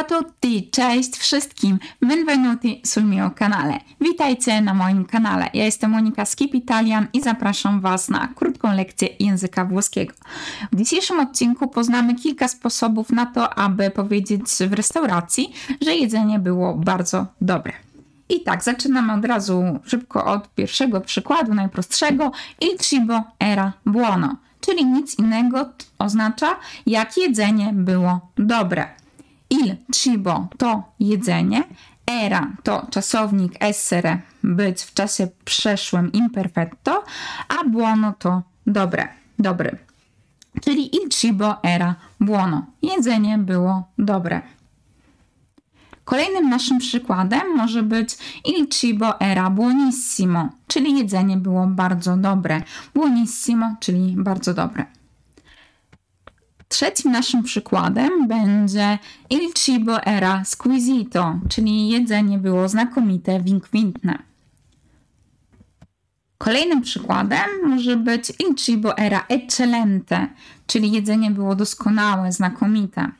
a tutti, cześć wszystkim, benvenuti sul mio canale. Witajcie na moim kanale. Ja jestem Monika Skip Italian i zapraszam Was na krótką lekcję języka włoskiego. W dzisiejszym odcinku poznamy kilka sposobów na to, aby powiedzieć w restauracji, że jedzenie było bardzo dobre. I tak, zaczynamy od razu szybko od pierwszego przykładu, najprostszego. Il cibo era buono, czyli nic innego oznacza, jak jedzenie było dobre. Il cibo to jedzenie, era to czasownik essere, być w czasie przeszłym imperfetto, a buono to dobre, dobry. Czyli il cibo era buono. Jedzenie było dobre. Kolejnym naszym przykładem może być il cibo era buonissimo, czyli jedzenie było bardzo dobre. Buonissimo, czyli bardzo dobre. Trzecim naszym przykładem będzie il cibo era squisito, czyli jedzenie było znakomite, winkwintne. Kolejnym przykładem może być il cibo era eccellente, czyli jedzenie było doskonałe, znakomite.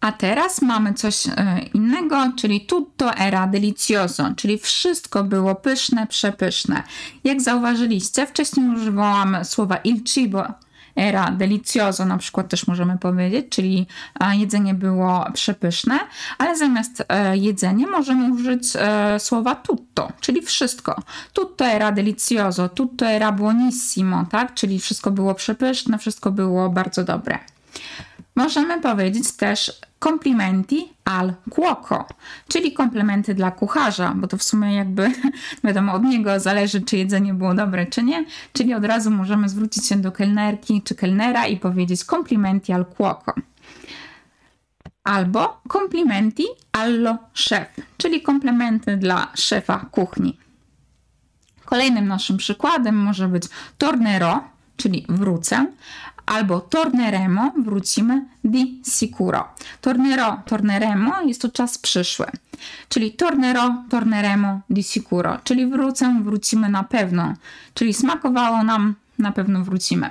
A teraz mamy coś e, innego, czyli tutto era delicioso, czyli wszystko było pyszne, przepyszne. Jak zauważyliście, wcześniej używałam słowa il cibo era delicioso, na przykład też możemy powiedzieć, czyli e, jedzenie było przepyszne, ale zamiast e, jedzenie możemy użyć słowa tutto, czyli wszystko. Tutto era delicioso, tutto era buonissimo, tak? Czyli wszystko było przepyszne, wszystko było bardzo dobre. Możemy powiedzieć też komplimenti al cuoco, czyli komplementy dla kucharza, bo to w sumie jakby wiadomo od niego zależy, czy jedzenie było dobre, czy nie, czyli od razu możemy zwrócić się do kelnerki czy kelnera i powiedzieć komplimenti al cuoco. Albo komplimenti allo chef, czyli komplementy dla szefa kuchni. Kolejnym naszym przykładem może być tornero, czyli wrócę, albo torneremo, wrócimy di sicuro. Tornerò, torneremo jest to czas przyszły, czyli tornerò, torneremo di sicuro, czyli wrócę, wrócimy na pewno, czyli smakowało nam, na pewno wrócimy.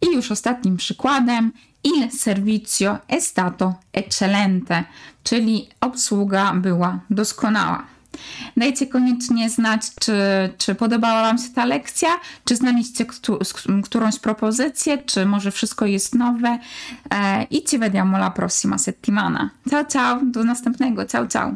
I już ostatnim przykładem, il servizio è stato eccellente, czyli obsługa była doskonała. Dajcie koniecznie znać, czy, czy podobała Wam się ta lekcja, czy znaliście którąś propozycję, czy może wszystko jest nowe. E, I ci vediamo la prossima settimana. Ciao, ciao, do następnego. Ciao, ciao.